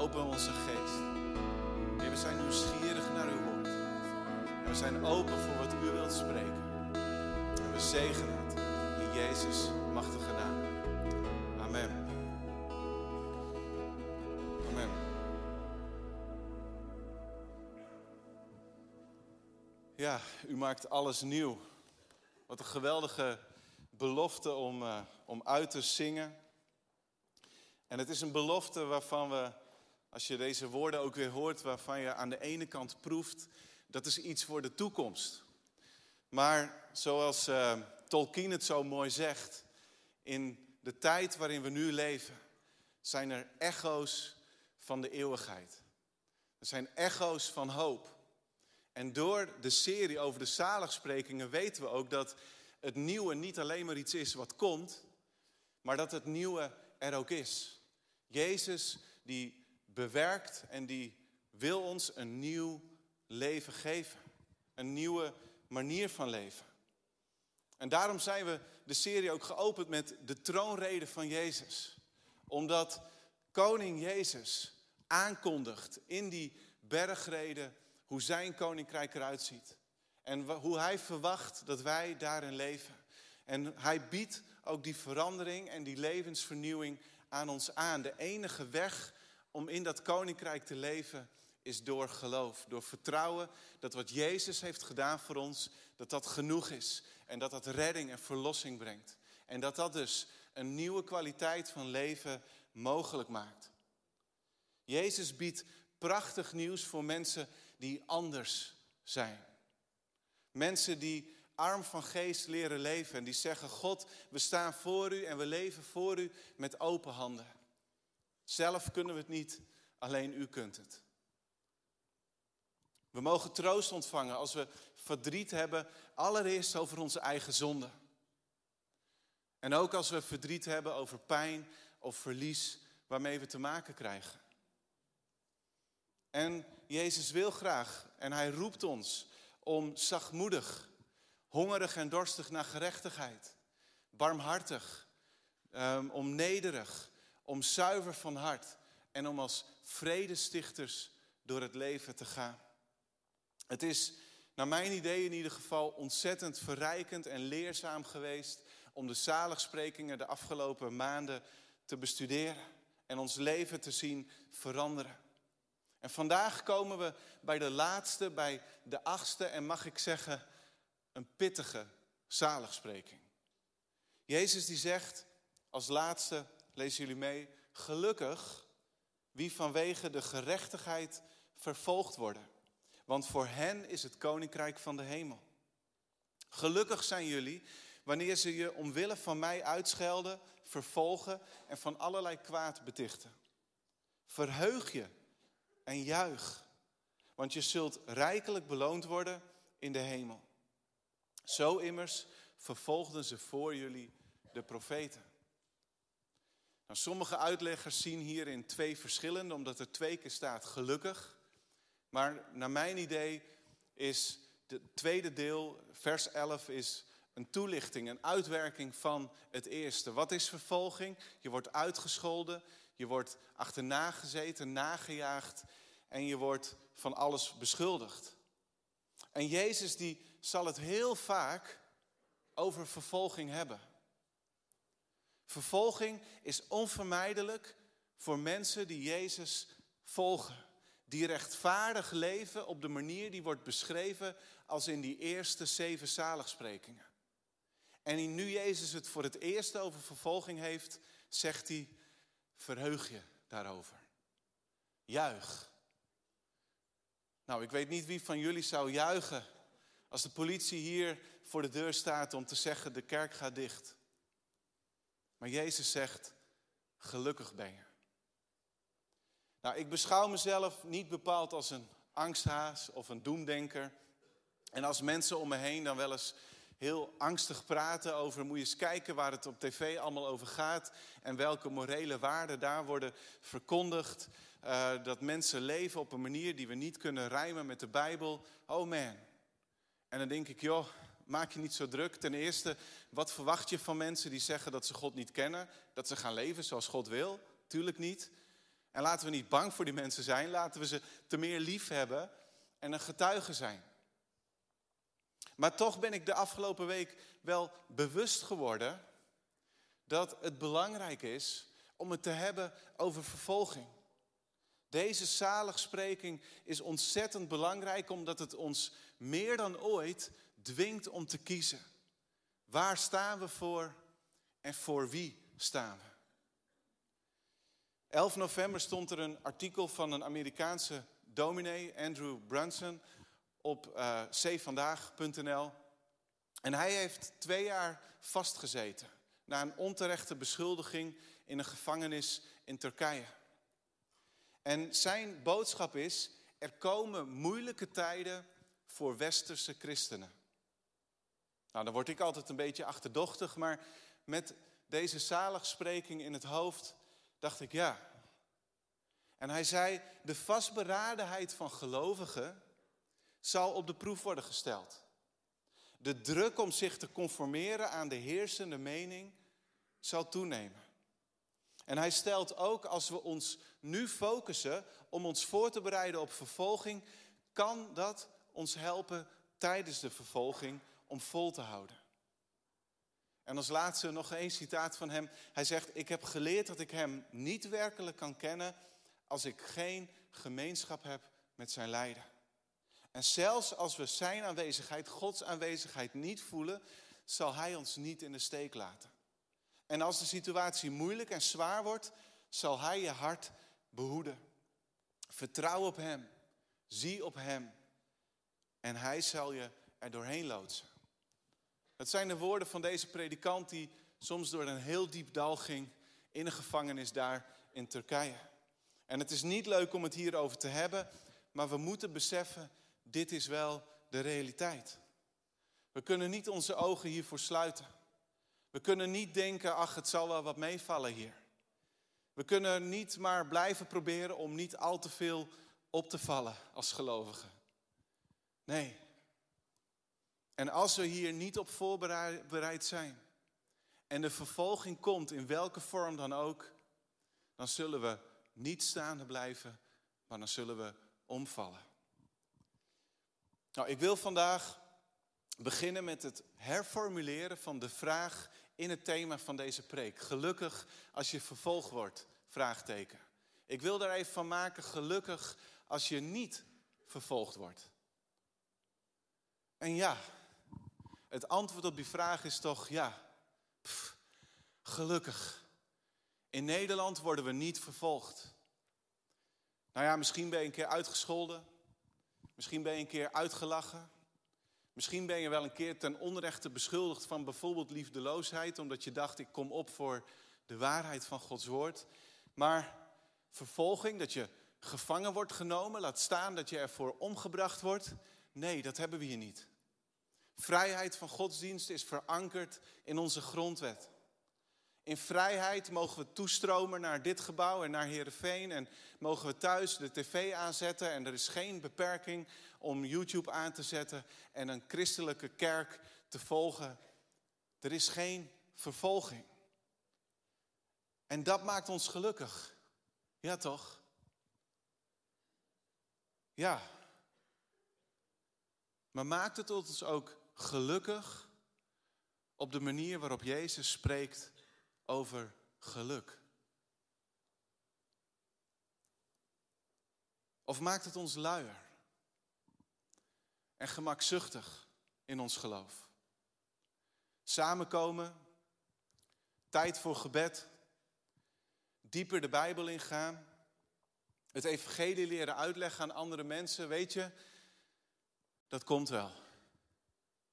open onze geest. We zijn nieuwsgierig naar uw woord. En we zijn open voor wat u wilt spreken. En we zegenen het in Jezus' machtige naam. Amen. Amen. Ja, u maakt alles nieuw. Wat een geweldige belofte om, uh, om uit te zingen. En het is een belofte waarvan we, als je deze woorden ook weer hoort, waarvan je aan de ene kant proeft, dat is iets voor de toekomst. Maar zoals uh, Tolkien het zo mooi zegt, in de tijd waarin we nu leven, zijn er echo's van de eeuwigheid. Er zijn echo's van hoop. En door de serie over de zaligsprekingen weten we ook dat het nieuwe niet alleen maar iets is wat komt, maar dat het nieuwe er ook is. Jezus die bewerkt en die wil ons een nieuw leven geven. Een nieuwe manier van leven. En daarom zijn we de serie ook geopend met de troonrede van Jezus. Omdat koning Jezus aankondigt in die bergrede hoe zijn koninkrijk eruit ziet. En hoe hij verwacht dat wij daarin leven. En hij biedt ook die verandering en die levensvernieuwing aan ons aan. De enige weg om in dat koninkrijk te leven is door geloof. Door vertrouwen dat wat Jezus heeft gedaan voor ons, dat dat genoeg is. En dat dat redding en verlossing brengt. En dat dat dus een nieuwe kwaliteit van leven mogelijk maakt. Jezus biedt prachtig nieuws voor mensen die anders zijn. Mensen die arm van geest leren leven en die zeggen: God, we staan voor u en we leven voor u met open handen. Zelf kunnen we het niet, alleen u kunt het. We mogen troost ontvangen als we verdriet hebben, allereerst over onze eigen zonde. En ook als we verdriet hebben over pijn of verlies waarmee we te maken krijgen. En Jezus wil graag en hij roept ons om zachtmoedig, hongerig en dorstig naar gerechtigheid, barmhartig, um, om nederig, om zuiver van hart en om als vredestichters door het leven te gaan. Het is naar mijn idee in ieder geval ontzettend verrijkend en leerzaam geweest om de zaligsprekingen de afgelopen maanden te bestuderen en ons leven te zien veranderen. En vandaag komen we bij de laatste, bij de achtste en mag ik zeggen een pittige zaligspreking. Jezus die zegt als laatste, lezen jullie mee, gelukkig wie vanwege de gerechtigheid vervolgd worden. Want voor hen is het koninkrijk van de hemel. Gelukkig zijn jullie wanneer ze je omwille van mij uitschelden, vervolgen en van allerlei kwaad betichten. Verheug je en juich, want je zult rijkelijk beloond worden in de hemel. Zo immers vervolgden ze voor jullie de profeten. Nou, sommige uitleggers zien hierin twee verschillende, omdat er twee keer staat gelukkig. Maar naar mijn idee is het tweede deel, vers 11, is een toelichting, een uitwerking van het eerste. Wat is vervolging? Je wordt uitgescholden, je wordt achterna gezeten, nagejaagd en je wordt van alles beschuldigd. En Jezus die zal het heel vaak over vervolging hebben. Vervolging is onvermijdelijk voor mensen die Jezus volgen. Die rechtvaardig leven op de manier die wordt beschreven als in die eerste zeven zaligsprekingen. En nu Jezus het voor het eerst over vervolging heeft, zegt hij, verheug je daarover. Juich. Nou, ik weet niet wie van jullie zou juichen als de politie hier voor de deur staat om te zeggen, de kerk gaat dicht. Maar Jezus zegt, gelukkig ben je. Nou, ik beschouw mezelf niet bepaald als een angsthaas of een doemdenker. En als mensen om me heen dan wel eens heel angstig praten over, moet je eens kijken waar het op tv allemaal over gaat en welke morele waarden daar worden verkondigd. Uh, dat mensen leven op een manier die we niet kunnen rijmen met de Bijbel. Oh man. En dan denk ik, joh, maak je niet zo druk. Ten eerste, wat verwacht je van mensen die zeggen dat ze God niet kennen? Dat ze gaan leven zoals God wil? Tuurlijk niet. En laten we niet bang voor die mensen zijn, laten we ze te meer lief hebben en een getuige zijn. Maar toch ben ik de afgelopen week wel bewust geworden dat het belangrijk is om het te hebben over vervolging. Deze zaligspreking is ontzettend belangrijk omdat het ons meer dan ooit dwingt om te kiezen. Waar staan we voor en voor wie staan we? 11 november stond er een artikel van een Amerikaanse dominee, Andrew Brunson, op uh. En hij heeft twee jaar vastgezeten na een onterechte beschuldiging in een gevangenis in Turkije. En zijn boodschap is, er komen moeilijke tijden voor westerse christenen. Nou, dan word ik altijd een beetje achterdochtig, maar met deze zaligspreking in het hoofd dacht ik ja. En hij zei, de vastberadenheid van gelovigen zal op de proef worden gesteld. De druk om zich te conformeren aan de heersende mening zal toenemen. En hij stelt ook, als we ons nu focussen om ons voor te bereiden op vervolging, kan dat ons helpen tijdens de vervolging om vol te houden. En als laatste nog één citaat van hem. Hij zegt, ik heb geleerd dat ik hem niet werkelijk kan kennen als ik geen gemeenschap heb met zijn lijden. En zelfs als we zijn aanwezigheid, Gods aanwezigheid niet voelen, zal hij ons niet in de steek laten. En als de situatie moeilijk en zwaar wordt, zal hij je hart behoeden. Vertrouw op hem, zie op hem en hij zal je er doorheen loodsen. Het zijn de woorden van deze predikant die soms door een heel diep dal ging in een gevangenis daar in Turkije. En het is niet leuk om het hierover te hebben, maar we moeten beseffen, dit is wel de realiteit. We kunnen niet onze ogen hiervoor sluiten. We kunnen niet denken, ach, het zal wel wat meevallen hier. We kunnen niet maar blijven proberen om niet al te veel op te vallen als gelovigen. Nee. En als we hier niet op voorbereid zijn en de vervolging komt, in welke vorm dan ook, dan zullen we niet staande blijven, maar dan zullen we omvallen. Nou, ik wil vandaag beginnen met het herformuleren van de vraag in het thema van deze preek. Gelukkig als je vervolgd wordt, vraagteken. Ik wil daar even van maken, gelukkig als je niet vervolgd wordt. En ja, het antwoord op die vraag is toch ja, gelukkig. In Nederland worden we niet vervolgd. Nou ja, misschien ben je een keer uitgescholden. Misschien ben je een keer uitgelachen. Misschien ben je wel een keer ten onrechte beschuldigd van bijvoorbeeld liefdeloosheid, omdat je dacht, ik kom op voor de waarheid van Gods woord. Maar vervolging, dat je gevangen wordt genomen, laat staan dat je ervoor omgebracht wordt, nee, dat hebben we hier niet. Vrijheid van godsdienst is verankerd in onze grondwet. In vrijheid mogen we toestromen naar dit gebouw en naar Heerenveen. En mogen we thuis de tv aanzetten. En er is geen beperking om YouTube aan te zetten en een christelijke kerk te volgen. Er is geen vervolging. En dat maakt ons gelukkig. Ja, toch? Ja. Maar maakt het ons ook gelukkig op de manier waarop Jezus spreekt over geluk? Of maakt het ons luier en gemakzuchtig in ons geloof? Samenkomen, tijd voor gebed, dieper de Bijbel ingaan, het evangelie leren uitleggen aan andere mensen, weet je, dat komt wel.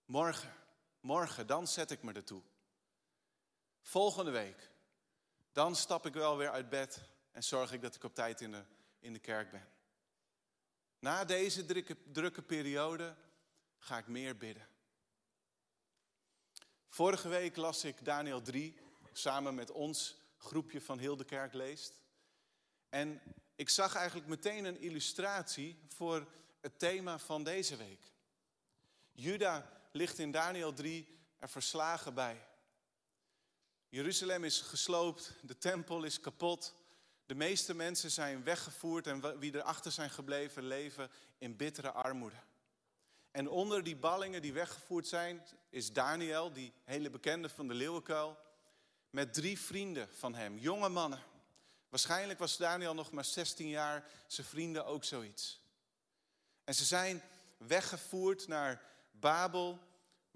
Morgen, morgen, dan zet ik me ertoe. Volgende week, dan stap ik wel weer uit bed en zorg ik dat ik op tijd in de, in de kerk ben. Na deze drukke, drukke periode ga ik meer bidden. Vorige week las ik Daniel 3 samen met ons groepje van heel de kerk leest. En ik zag eigenlijk meteen een illustratie voor het thema van deze week. Juda ligt in Daniel 3 er verslagen bij. Jeruzalem is gesloopt, de tempel is kapot, De meeste mensen zijn weggevoerd en wie erachter zijn gebleven leven in bittere armoede. En onder die ballingen die weggevoerd zijn, is Daniel, die hele bekende van de leeuwenkuil, met drie vrienden van hem, jonge mannen. Waarschijnlijk was Daniel nog maar 16 jaar, zijn vrienden ook zoiets. En ze zijn weggevoerd naar Babel,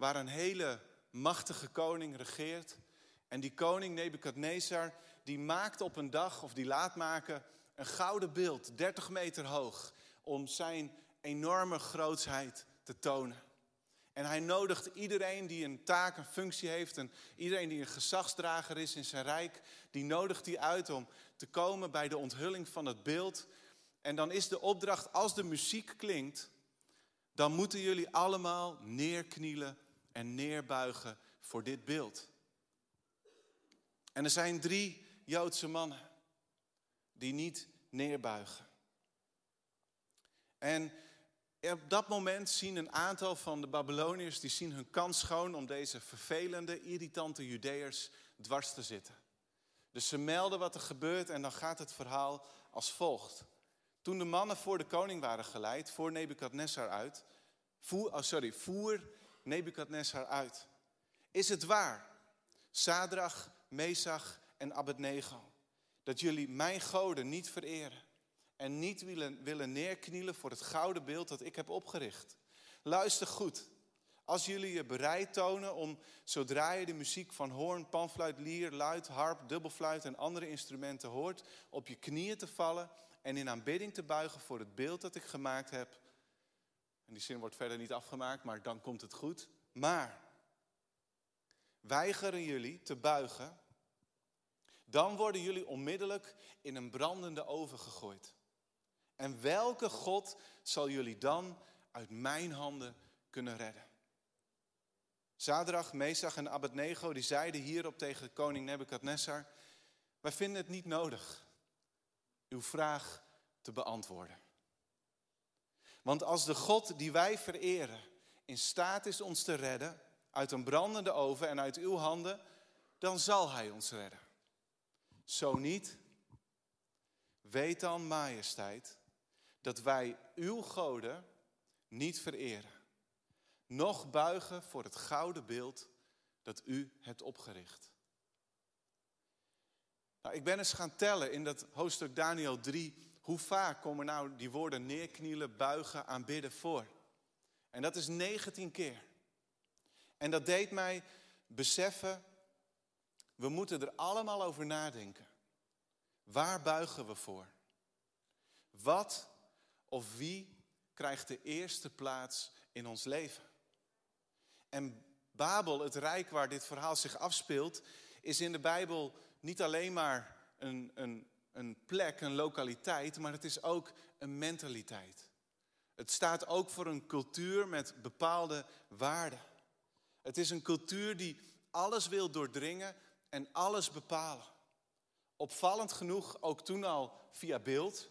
waar een hele machtige koning regeert. En die koning Nebukadnezar, die maakt op een dag, of die laat maken, een gouden beeld, 30 meter hoog, om zijn enorme grootsheid te tonen. En hij nodigt iedereen die een taak, een functie heeft, en iedereen die een gezagsdrager is in zijn rijk, die nodigt hij uit om te komen bij de onthulling van het beeld. En dan is de opdracht, als de muziek klinkt, dan moeten jullie allemaal neerknielen en neerbuigen voor dit beeld. En er zijn drie Joodse mannen die niet neerbuigen. En op dat moment zien een aantal van de Babyloniërs die zien hun kans schoon om deze vervelende, irritante Judeërs dwars te zitten. Dus ze melden wat er gebeurt en dan gaat het verhaal als volgt. Toen de mannen voor de koning waren geleid, voor Nebukadnessar uit, voer, oh sorry, voer Nebukadnessar uit. Is het waar, Sadrach, Mesach en Abednego, dat jullie mijn goden niet vereren en niet willen, willen neerknielen voor het gouden beeld dat ik heb opgericht? Luister goed. Als jullie je bereid tonen om, zodra je de muziek van hoorn, panfluit, lier, luid, harp, dubbelfluit en andere instrumenten hoort, op je knieën te vallen en in aanbidding te buigen voor het beeld dat ik gemaakt heb. En die zin wordt verder niet afgemaakt, maar dan komt het goed. Maar weigeren jullie te buigen, dan worden jullie onmiddellijk in een brandende oven gegooid. En welke God zal jullie dan uit mijn handen kunnen redden? Zadrach, Mesach en Abednego die zeiden hierop tegen koning Nebukadnessar: Wij vinden het niet nodig uw vraag te beantwoorden. Want als de God die wij vereren in staat is ons te redden uit een brandende oven en uit uw handen, dan zal hij ons redden. Zo niet, weet dan, majesteit, dat wij uw goden niet vereren, noch buigen voor het gouden beeld dat u hebt opgericht. Nou, ik ben eens gaan tellen in dat hoofdstuk Daniel 3, hoe vaak komen nou die woorden neerknielen, buigen, aanbidden voor? En dat is 19 keer. En dat deed mij beseffen, we moeten er allemaal over nadenken. Waar buigen we voor? Wat of wie krijgt de eerste plaats in ons leven? En Babel, het rijk waar dit verhaal zich afspeelt, is in de Bijbel niet alleen maar een, een, een plek, een lokaliteit, maar het is ook een mentaliteit. Het staat ook voor een cultuur met bepaalde waarden. Het is een cultuur die alles wil doordringen en alles bepalen. Opvallend genoeg, ook toen al via beeld.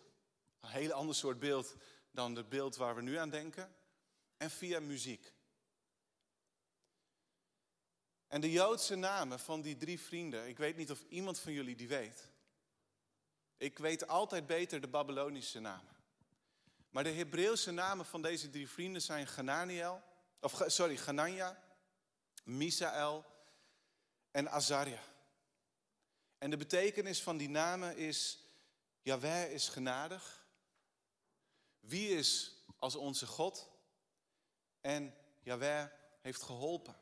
Een heel ander soort beeld dan het beeld waar we nu aan denken. En via muziek. En de Joodse namen van die drie vrienden, ik weet niet of iemand van jullie die weet. Ik weet altijd beter de Babylonische namen. Maar de Hebreeuwse namen van deze drie vrienden zijn Gananiel, of sorry, Ganania, Misael en Azaria. En de betekenis van die namen is, Yahweh is genadig. Wie is als onze God? En Yahweh heeft geholpen.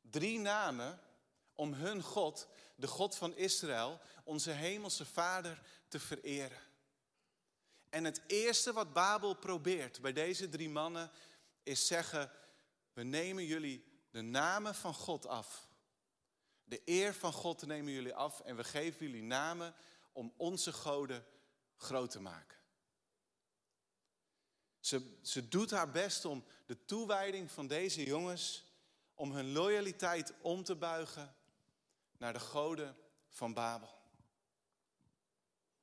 Drie namen om hun God, de God van Israël, onze hemelse Vader, te vereren. En het eerste wat Babel probeert bij deze drie mannen is zeggen: we nemen jullie de namen van God af. De eer van God nemen jullie af en we geven jullie namen om onze goden groot te maken. Ze, ze doet haar best om de toewijding van deze jongens om hun loyaliteit om te buigen naar de goden van Babel.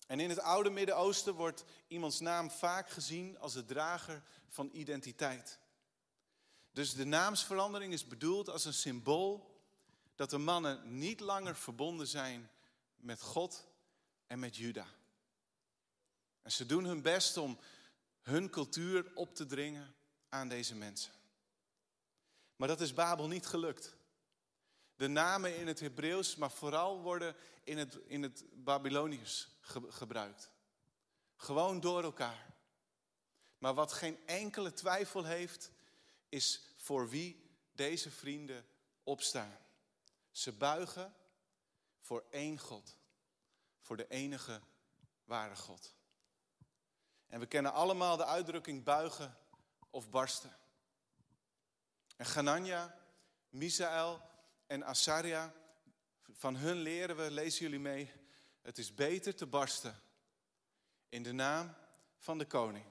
En in het oude Midden-Oosten wordt iemands naam vaak gezien als de drager van identiteit. Dus de naamsverandering is bedoeld als een symbool dat de mannen niet langer verbonden zijn met God, en met Juda. En ze doen hun best om hun cultuur op te dringen aan deze mensen. Maar dat is Babel niet gelukt. De namen in het Hebreeuws, maar vooral worden in het, in het Babylonisch gebruikt. Gewoon door elkaar. Maar wat geen enkele twijfel heeft, is voor wie deze vrienden opstaan. Ze buigen voor één God, voor de enige ware God. En we kennen allemaal de uitdrukking buigen of barsten. En Ganania, Misaël en Asaria, van hun leren we, lezen jullie mee, het is beter te barsten in de naam van de koning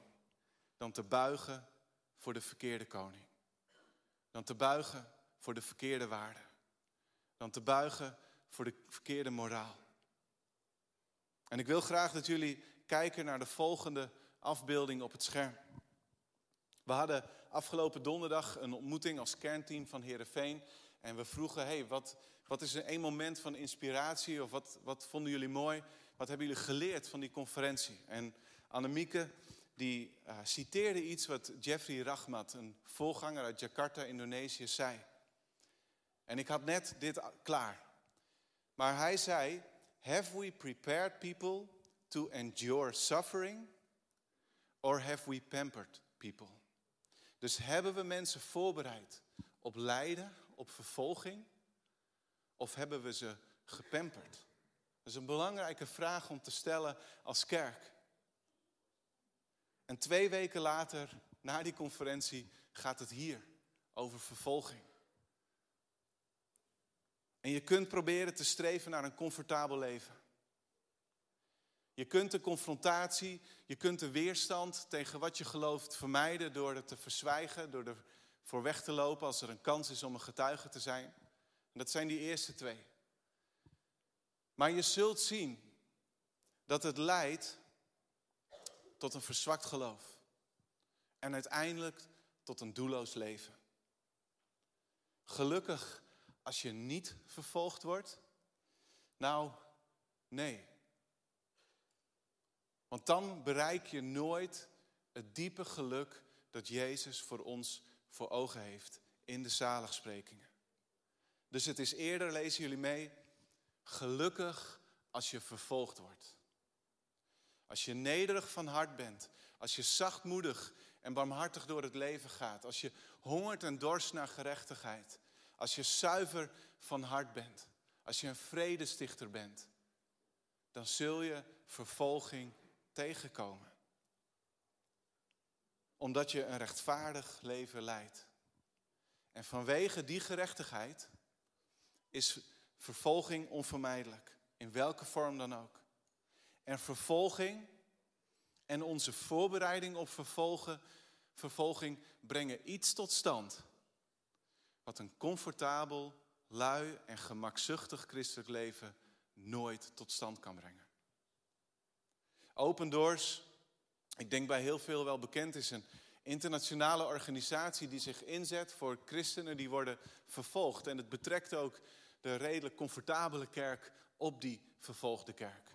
dan te buigen voor de verkeerde koning. Dan te buigen voor de verkeerde waarden. Dan te buigen voor de verkeerde moraal. En ik wil graag dat jullie kijken naar de volgende afbeelding op het scherm. We hadden afgelopen donderdag een ontmoeting als kernteam van Herenveen. En we vroegen, hey, wat, wat is een moment van inspiratie? Of wat, wat vonden jullie mooi? Wat hebben jullie geleerd van die conferentie? En Annemieke, die uh, citeerde iets wat Jeffrey Rahmat, een voorganger uit Jakarta, Indonesië, zei. En ik had net dit klaar. Maar hij zei, have we prepared people to endure suffering? Or have we pampered people? Dus hebben we mensen voorbereid op lijden, op vervolging? Of hebben we ze gepamperd? Dat is een belangrijke vraag om te stellen als kerk. En twee weken later, na die conferentie, gaat het hier over vervolging. En je kunt proberen te streven naar een comfortabel leven. Je kunt de confrontatie, je kunt de weerstand tegen wat je gelooft vermijden door het te verzwijgen, door er voor weg te lopen als er een kans is om een getuige te zijn. En dat zijn die eerste twee. Maar je zult zien dat het leidt tot een verzwakt geloof. En uiteindelijk tot een doelloos leven. Gelukkig als je niet vervolgd wordt? Nou, nee. Want dan bereik je nooit het diepe geluk dat Jezus voor ons voor ogen heeft in de zaligsprekingen. Dus het is eerder, lezen jullie mee, gelukkig als je vervolgd wordt. Als je nederig van hart bent, als je zachtmoedig en barmhartig door het leven gaat, als je hongert en dorst naar gerechtigheid, als je zuiver van hart bent, als je een vredestichter bent, dan zul je vervolging tegenkomen. Omdat je een rechtvaardig leven leidt. En vanwege die gerechtigheid is vervolging onvermijdelijk, in welke vorm dan ook. En vervolging en onze voorbereiding op vervolgen, vervolging brengen iets tot stand wat een comfortabel, lui en gemakzuchtig christelijk leven nooit tot stand kan brengen. Open Doors, ik denk bij heel veel wel bekend, is een internationale organisatie die zich inzet voor christenen die worden vervolgd. En het betrekt ook de redelijk comfortabele kerk op die vervolgde kerk.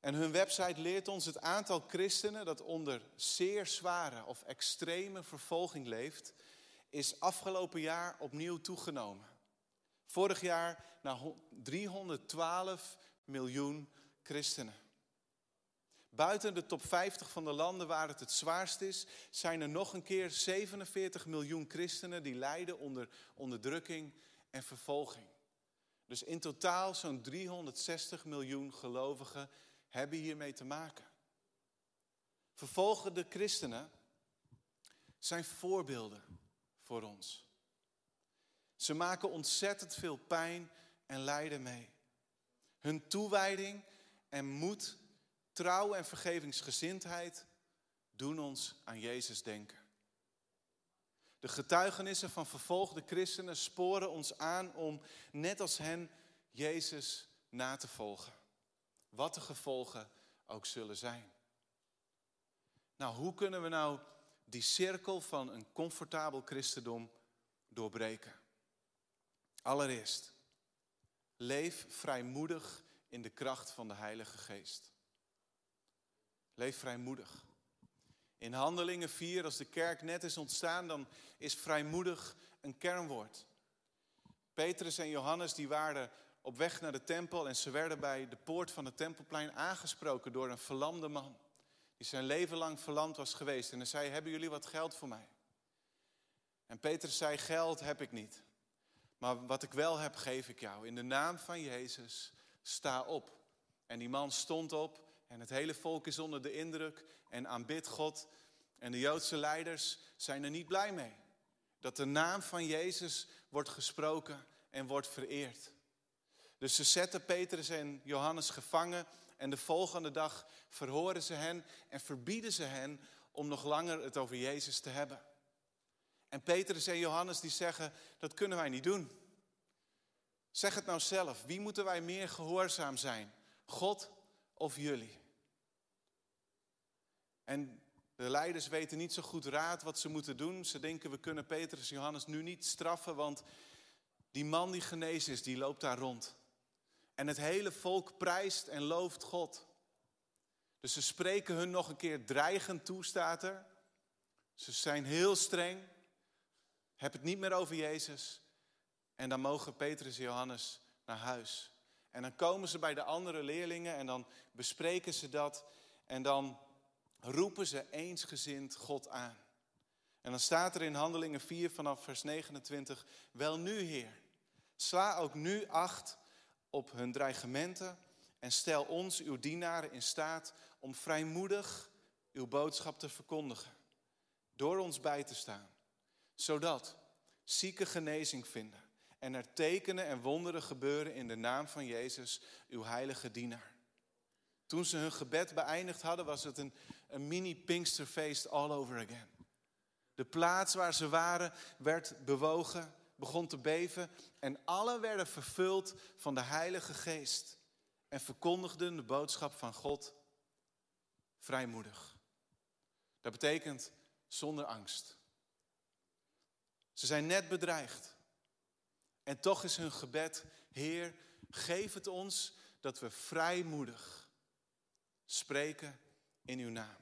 En hun website leert ons het aantal christenen dat onder zeer zware of extreme vervolging leeft, is afgelopen jaar opnieuw toegenomen. Vorig jaar naar 312 miljoen christenen. Buiten de top 50 van de landen waar het het zwaarst is, zijn er nog een keer 47 miljoen christenen die lijden onder onderdrukking en vervolging. Dus in totaal zo'n 360 miljoen gelovigen hebben hiermee te maken. Vervolgende christenen zijn voorbeelden voor ons. Ze maken ontzettend veel pijn en lijden mee. Hun toewijding en moed, trouw en vergevingsgezindheid doen ons aan Jezus denken. De getuigenissen van vervolgde christenen sporen ons aan om, net als hen, Jezus na te volgen. Wat de gevolgen ook zullen zijn. Nou, hoe kunnen we nou die cirkel van een comfortabel christendom doorbreken. Allereerst, leef vrijmoedig in de kracht van de Heilige Geest. Leef vrijmoedig. In Handelingen 4, als de kerk net is ontstaan, dan is vrijmoedig een kernwoord. Petrus en Johannes die waren op weg naar de tempel en ze werden bij de poort van het tempelplein aangesproken door een verlamde man. Die zijn leven lang verlamd was geweest. En hij zei, hebben jullie wat geld voor mij? En Petrus zei, geld heb ik niet. Maar wat ik wel heb, geef ik jou. In de naam van Jezus, sta op. En die man stond op en het hele volk is onder de indruk en aanbidt God. En de Joodse leiders zijn er niet blij mee. Dat de naam van Jezus wordt gesproken en wordt vereerd. Dus ze zetten Petrus en Johannes gevangen en de volgende dag verhoren ze hen en verbieden ze hen om nog langer het over Jezus te hebben. En Petrus en Johannes die zeggen, dat kunnen wij niet doen. Zeg het nou zelf, wie moeten wij meer gehoorzaam zijn? God of jullie? En de leiders weten niet zo goed raad wat ze moeten doen. Ze denken, we kunnen Petrus en Johannes nu niet straffen, want die man die genezen is, die loopt daar rond. En het hele volk prijst en looft God. Dus ze spreken hun nog een keer dreigend toe, staat er. Ze zijn heel streng. Heb het niet meer over Jezus. En dan mogen Petrus en Johannes naar huis. En dan komen ze bij de andere leerlingen en dan bespreken ze dat. En dan roepen ze eensgezind God aan. En dan staat er in Handelingen 4 vanaf vers 29, wel nu Heer, sla ook nu acht op hun dreigementen en stel ons, uw dienaren, in staat om vrijmoedig uw boodschap te verkondigen. Door ons bij te staan, zodat zieken genezing vinden en er tekenen en wonderen gebeuren in de naam van Jezus, uw heilige dienaar. Toen ze hun gebed beëindigd hadden, was het een, een mini Pinksterfeest all over again. De plaats waar ze waren werd bewogen, begon te beven en allen werden vervuld van de Heilige Geest en verkondigden de boodschap van God vrijmoedig. Dat betekent zonder angst. Ze zijn net bedreigd. En toch is hun gebed, Heer, geef het ons dat we vrijmoedig spreken in uw naam.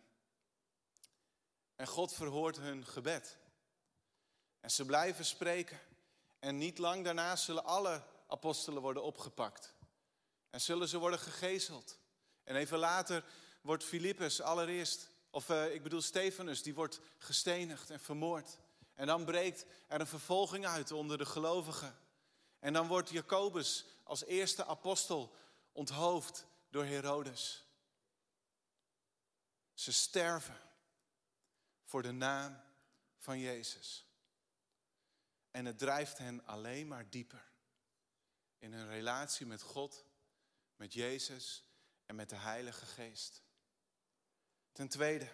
En God verhoort hun gebed. En ze blijven spreken. En niet lang daarna zullen alle apostelen worden opgepakt. En zullen ze worden gegezeld. En even later wordt Filippus allereerst, of uh, ik bedoel Stefanus, die wordt gestenigd en vermoord. En dan breekt er een vervolging uit onder de gelovigen. En dan wordt Jacobus als eerste apostel onthoofd door Herodes. Ze sterven voor de naam van Jezus. En het drijft hen alleen maar dieper in hun relatie met God, met Jezus en met de Heilige Geest. Ten tweede,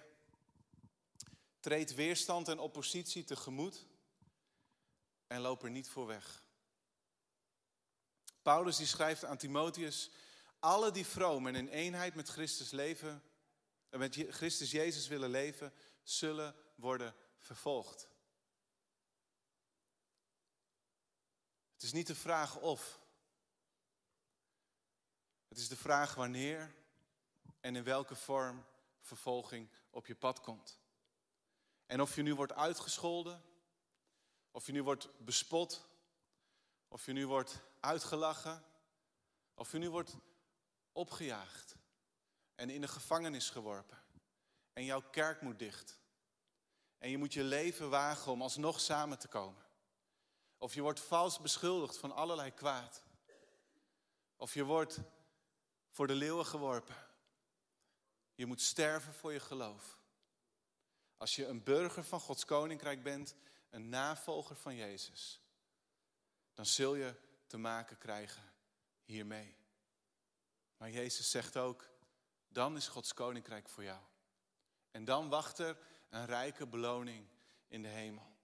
treed weerstand en oppositie tegemoet en loop er niet voor weg. Paulus die schrijft aan Timotheus, alle die vroom en in eenheid met Christus leven, met Christus Jezus willen leven, zullen worden vervolgd. Het is niet de vraag of. Het is de vraag wanneer en in welke vorm vervolging op je pad komt. En of je nu wordt uitgescholden, of je nu wordt bespot, of je nu wordt uitgelachen, of je nu wordt opgejaagd en in de gevangenis geworpen. En jouw kerk moet dicht. En je moet je leven wagen om alsnog samen te komen. Of je wordt vals beschuldigd van allerlei kwaad. Of je wordt voor de leeuwen geworpen. Je moet sterven voor je geloof. Als je een burger van Gods koninkrijk bent, een navolger van Jezus, dan zul je te maken krijgen hiermee. Maar Jezus zegt ook, dan is Gods koninkrijk voor jou. En dan wacht er een rijke beloning in de hemel.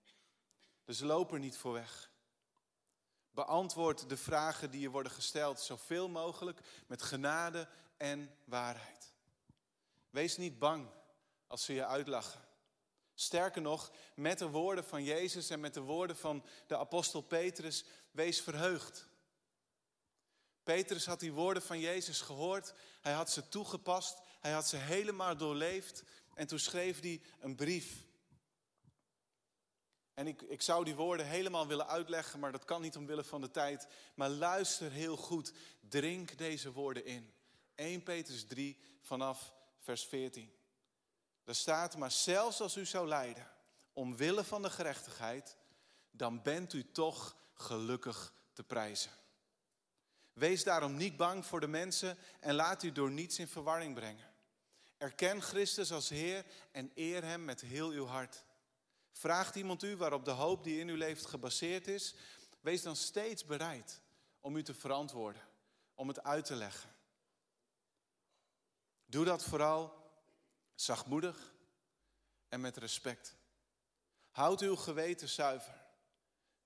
Dus loop er niet voor weg. Beantwoord de vragen die je worden gesteld zoveel mogelijk met genade en waarheid. Wees niet bang als ze je uitlachen. Sterker nog, met de woorden van Jezus en met de woorden van de apostel Petrus, wees verheugd. Petrus had die woorden van Jezus gehoord. Hij had ze toegepast. Hij had ze helemaal doorleefd. En toen schreef hij een brief. En ik, ik zou die woorden helemaal willen uitleggen, maar dat kan niet omwille van de tijd. Maar luister heel goed. Drink deze woorden in. 1 Petrus 3 vanaf vers 14. Daar staat, maar zelfs als u zou lijden, omwille van de gerechtigheid, dan bent u toch gelukkig te prijzen. Wees daarom niet bang voor de mensen en laat u door niets in verwarring brengen. Erken Christus als Heer en eer Hem met heel uw hart. Vraagt iemand u waarop de hoop die in u leeft gebaseerd is, wees dan steeds bereid om u te verantwoorden, om het uit te leggen. Doe dat vooral zachtmoedig en met respect. Houd uw geweten zuiver.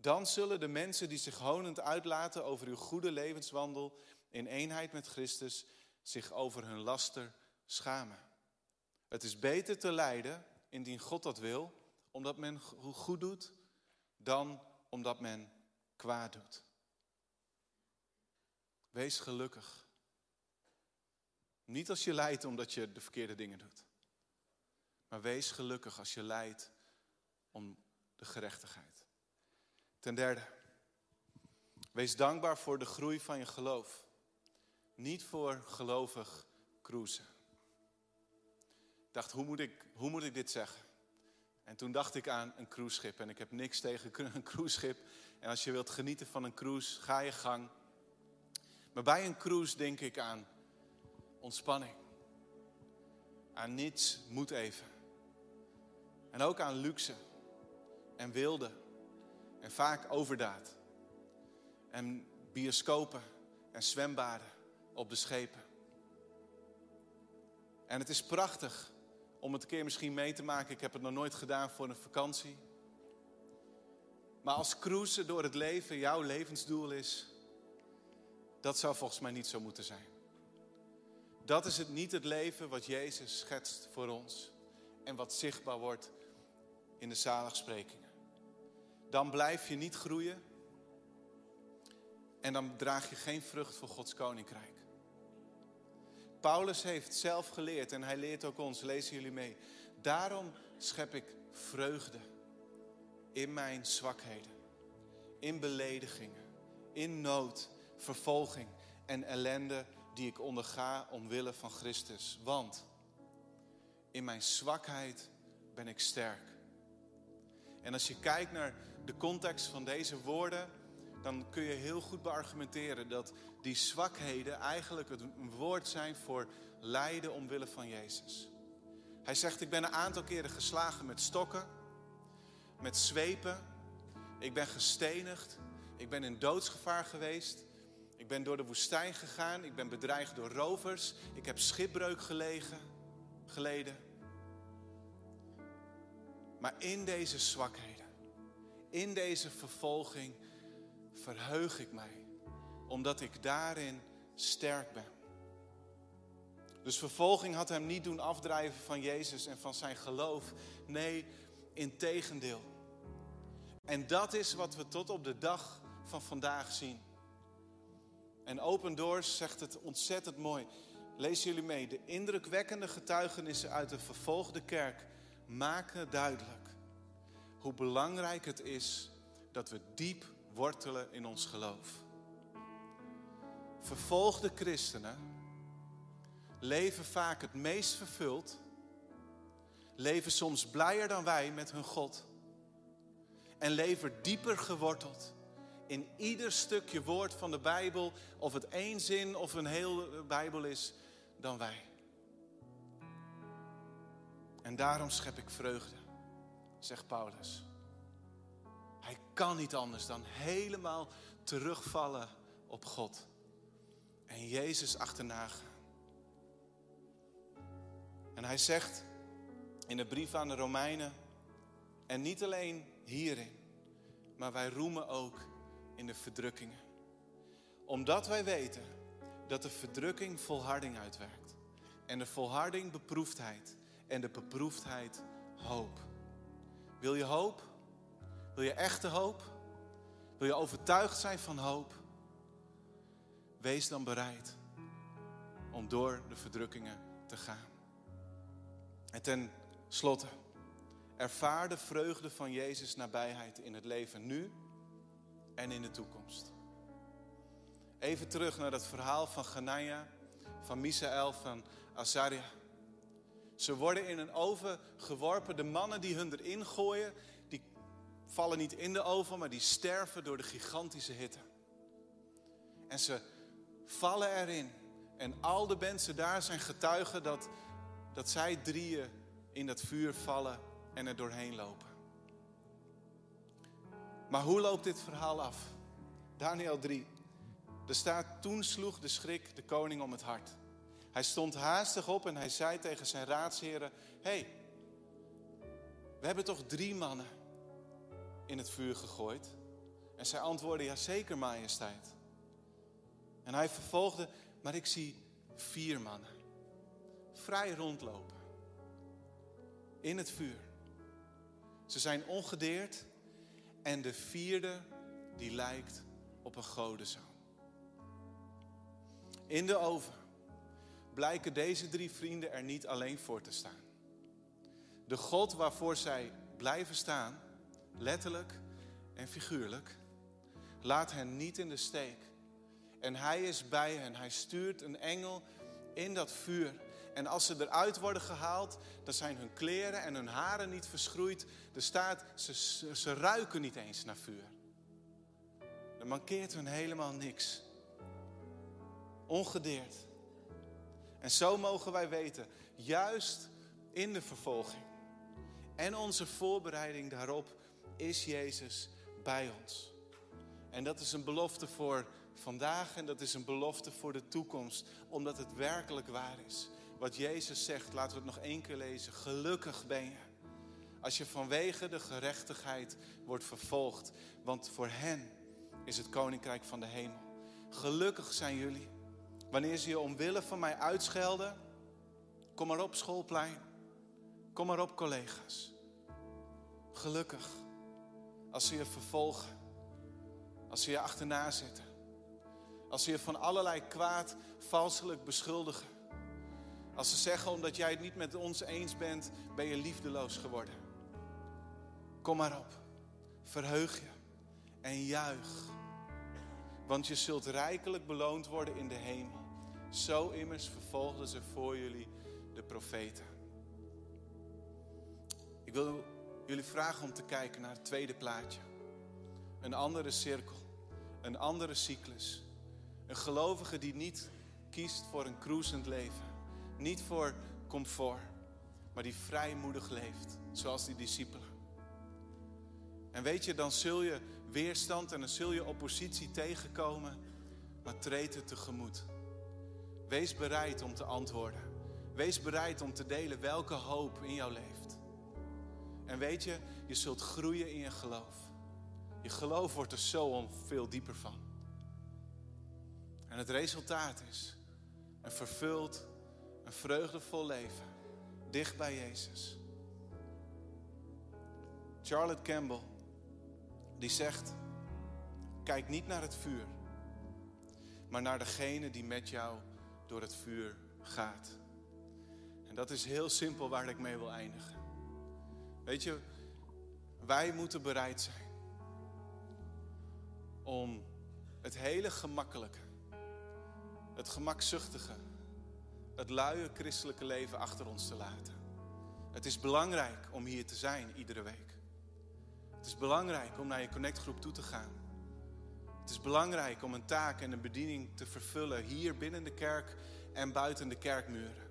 Dan zullen de mensen die zich honend uitlaten over uw goede levenswandel in eenheid met Christus zich over hun laster schamen. Het is beter te lijden, indien God dat wil, omdat men goed doet, dan omdat men kwaad doet. Wees gelukkig. Niet als je lijdt omdat je de verkeerde dingen doet. Maar wees gelukkig als je lijdt om de gerechtigheid. Ten derde, wees dankbaar voor de groei van je geloof. Niet voor gelovig cruisen. Ik dacht, hoe moet ik, hoe moet ik dit zeggen? En toen dacht ik aan een cruiseschip. En ik heb niks tegen een cruiseschip. En als je wilt genieten van een cruise, ga je gang. Maar bij een cruise denk ik aan ontspanning. Aan niets moet even. En ook aan luxe en wilde en vaak overdaad. En bioscopen en zwembaden op de schepen. En het is prachtig om het een keer misschien mee te maken. Ik heb het nog nooit gedaan voor een vakantie. Maar als cruisen door het leven jouw levensdoel is, dat zou volgens mij niet zo moeten zijn. Dat is het niet het leven wat Jezus schetst voor ons en wat zichtbaar wordt in de zaligsprekingen. Dan blijf je niet groeien en dan draag je geen vrucht voor Gods koninkrijk. Paulus heeft zelf geleerd en hij leert ook ons, lezen jullie mee. Daarom schep ik vreugde in mijn zwakheden, in beledigingen, in nood, vervolging en ellende die ik onderga omwille van Christus. Want in mijn zwakheid ben ik sterk. En als je kijkt naar de context van deze woorden, dan kun je heel goed beargumenteren dat die zwakheden eigenlijk een woord zijn voor lijden omwille van Jezus. Hij zegt, ik ben een aantal keren geslagen met stokken, met zwepen. Ik ben gestenigd. Ik ben in doodsgevaar geweest. Ik ben door de woestijn gegaan. Ik ben bedreigd door rovers. Ik heb schipbreuk gelegen, geleden. Maar in deze zwakheden, in deze vervolging, verheug ik mij, omdat ik daarin sterk ben. Dus vervolging had hem niet doen afdrijven van Jezus en van zijn geloof. Nee, integendeel. En dat is wat we tot op de dag van vandaag zien. En Open Doors zegt het ontzettend mooi. Lees jullie mee. De indrukwekkende getuigenissen uit de vervolgde kerk maken duidelijk hoe belangrijk het is dat we diep wortelen in ons geloof. Vervolgde christenen leven vaak het meest vervuld, leven soms blijer dan wij met hun God en leven dieper geworteld in ieder stukje woord van de Bijbel, of het één zin of een hele Bijbel is, dan wij. En daarom schep ik vreugde, zegt Paulus. Hij kan niet anders dan helemaal terugvallen op God en Jezus achterna gaan. En hij zegt in de brief aan de Romeinen, en niet alleen hierin, maar wij roemen ook in de verdrukkingen. Omdat wij weten dat de verdrukking volharding uitwerkt. En de volharding beproefdheid. En de beproefdheid hoop. Wil je hoop? Wil je echte hoop? Wil je overtuigd zijn van hoop? wees dan bereid om door de verdrukkingen te gaan. En ten slotte, ervaar de vreugde van Jezus nabijheid in het leven nu en in de toekomst. Even terug naar dat verhaal van Ganania, van Misaël, van Azaria. Ze worden in een oven geworpen. De mannen die hun erin gooien, die vallen niet in de oven, maar die sterven door de gigantische hitte. En ze vallen erin. En al de mensen daar zijn getuigen dat, dat zij drieën in dat vuur vallen en er doorheen lopen. Maar hoe loopt dit verhaal af? Daniel 3. Er staat, toen sloeg de schrik de koning om het hart. Hij stond haastig op en hij zei tegen zijn raadsheren: Hé, hey, we hebben toch drie mannen in het vuur gegooid? En zij antwoordden: Ja, zeker, majesteit. En hij vervolgde: Maar ik zie vier mannen vrij rondlopen in het vuur. Ze zijn ongedeerd en de vierde die lijkt op een godenzoon. In de oven blijken deze drie vrienden er niet alleen voor te staan. De God waarvoor zij blijven staan, letterlijk en figuurlijk, laat hen niet in de steek. En hij is bij hen. Hij stuurt een engel in dat vuur. En als ze eruit worden gehaald, dan zijn hun kleren en hun haren niet verschroeid. Er staat, ze, ze ruiken niet eens naar vuur. Er mankeert hun helemaal niks. Ongedeerd. En zo mogen wij weten, juist in de vervolging en onze voorbereiding daarop is Jezus bij ons. En dat is een belofte voor vandaag en dat is een belofte voor de toekomst, omdat het werkelijk waar is. Wat Jezus zegt, laten we het nog één keer lezen. Gelukkig ben je als je vanwege de gerechtigheid wordt vervolgd, want voor hen is het koninkrijk van de hemel. Gelukkig zijn jullie wanneer ze je omwille van mij uitschelden. Kom maar op schoolplein, kom maar op collega's. Gelukkig als ze je vervolgen, als ze je achterna zitten als ze je van allerlei kwaad valselijk beschuldigen. Als ze zeggen omdat jij het niet met ons eens bent, ben je liefdeloos geworden. Kom maar op. Verheug je en juich. Want je zult rijkelijk beloond worden in de hemel. Zo immers vervolgden ze voor jullie de profeten. Ik wil jullie vragen om te kijken naar het tweede plaatje. Een andere cirkel, een andere cyclus. Een gelovige die niet kiest voor een cruisend leven. Niet voor comfort, maar die vrijmoedig leeft, zoals die discipelen. En weet je, dan zul je weerstand en dan zul je oppositie tegenkomen, maar treed het tegemoet. Wees bereid om te antwoorden. Wees bereid om te delen welke hoop in jou leeft. En weet je, je zult groeien in je geloof. Je geloof wordt er zo veel dieper van. En het resultaat is een vervuld, een vreugdevol leven. Dicht bij Jezus. Charlotte Campbell, die zegt: Kijk niet naar het vuur, maar naar degene die met jou door het vuur gaat. En dat is heel simpel waar ik mee wil eindigen. Weet je, wij moeten bereid zijn om het hele gemakkelijke het gemakzuchtige, het luie christelijke leven achter ons te laten. Het is belangrijk om hier te zijn iedere week. Het is belangrijk om naar je connectgroep toe te gaan. Het is belangrijk om een taak en een bediening te vervullen hier binnen de kerk en buiten de kerkmuren.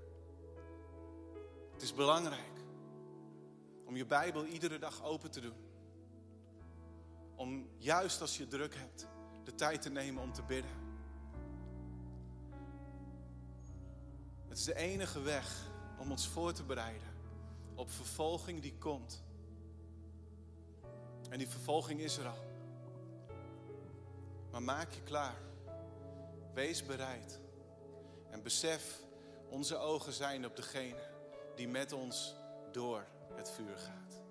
Het is belangrijk om je Bijbel iedere dag open te doen. Om juist als je druk hebt, de tijd te nemen om te bidden. Het is de enige weg om ons voor te bereiden op vervolging die komt. En die vervolging is er al. Maar maak je klaar. Wees bereid. En besef, onze ogen zijn op degene die met ons door het vuur gaat.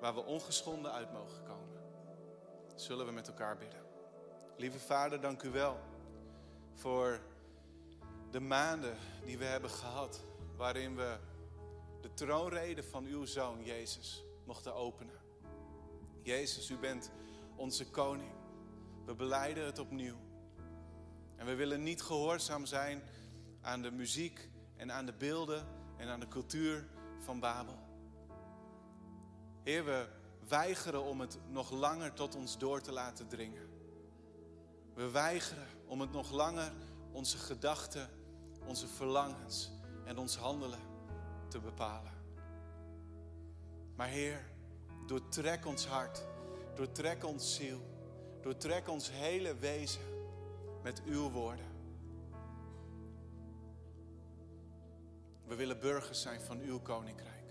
Waar we ongeschonden uit mogen komen. Zullen we met elkaar bidden. Lieve Vader, dank u wel voor de maanden die we hebben gehad, waarin we de troonrede van uw zoon Jezus mochten openen. Jezus, u bent onze koning. We beleiden het opnieuw. En we willen niet gehoorzaam zijn aan de muziek en aan de beelden en aan de cultuur van Babel. Heer, we weigeren om het nog langer tot ons door te laten dringen. We weigeren om het nog langer onze gedachten, onze verlangens en ons handelen te bepalen. Maar Heer, doortrek ons hart, doortrek ons ziel, doortrek ons hele wezen met uw woorden. We willen burgers zijn van uw koninkrijk.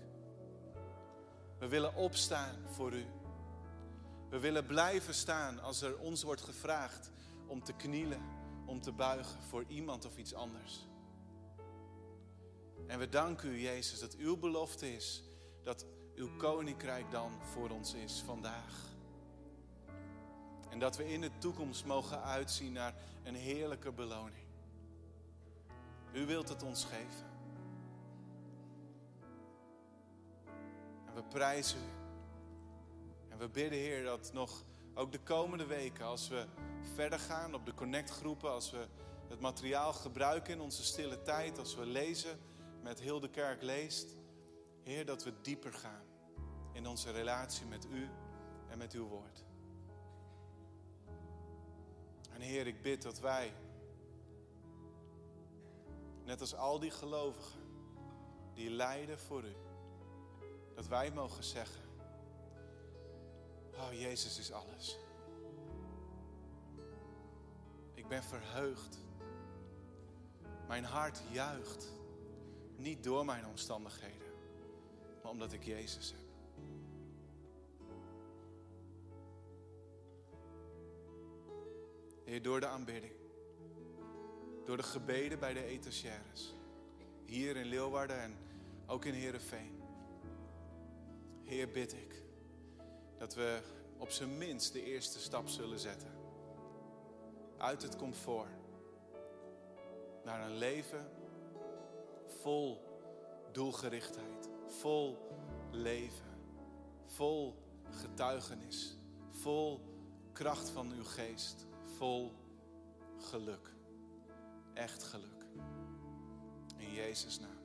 We willen opstaan voor u. We willen blijven staan als er ons wordt gevraagd om te knielen, om te buigen voor iemand of iets anders. En we danken u, Jezus, dat uw belofte is dat uw koninkrijk dan voor ons is vandaag. En dat we in de toekomst mogen uitzien naar een heerlijke beloning. U wilt het ons geven. En we prijzen u. En we bidden, Heer, dat nog ook de komende weken, als we verder gaan op de connectgroepen, als we het materiaal gebruiken in onze stille tijd, als we lezen met heel de kerk leest, Heer, dat we dieper gaan in onze relatie met U en met Uw woord. En Heer, ik bid dat wij, net als al die gelovigen die lijden voor U, dat wij mogen zeggen, oh Jezus is alles. Ik ben verheugd. Mijn hart juicht. Niet door mijn omstandigheden, maar omdat ik Jezus heb. Heer, door de aanbidding. Door de gebeden bij de etagères. Hier in Leeuwarden en ook in Heerenveen. Heer, bid ik dat we op zijn minst de eerste stap zullen zetten. Uit het comfort. Naar een leven vol doelgerichtheid. Vol leven. Vol getuigenis. Vol kracht van uw geest vol geluk. Echt geluk. In Jezus' naam.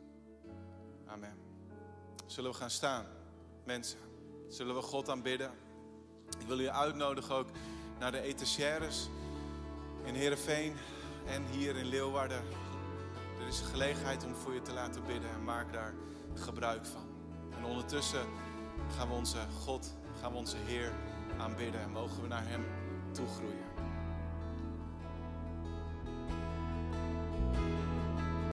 Amen. Zullen we gaan staan, mensen? Zullen we God aanbidden? Ik wil u uitnodigen ook naar de etagères in Heerenveen en hier in Leeuwarden. Er is een gelegenheid om voor je te laten bidden en maak daar gebruik van. En ondertussen gaan we onze God, gaan we onze Heer aanbidden en mogen we naar Hem toe groeien.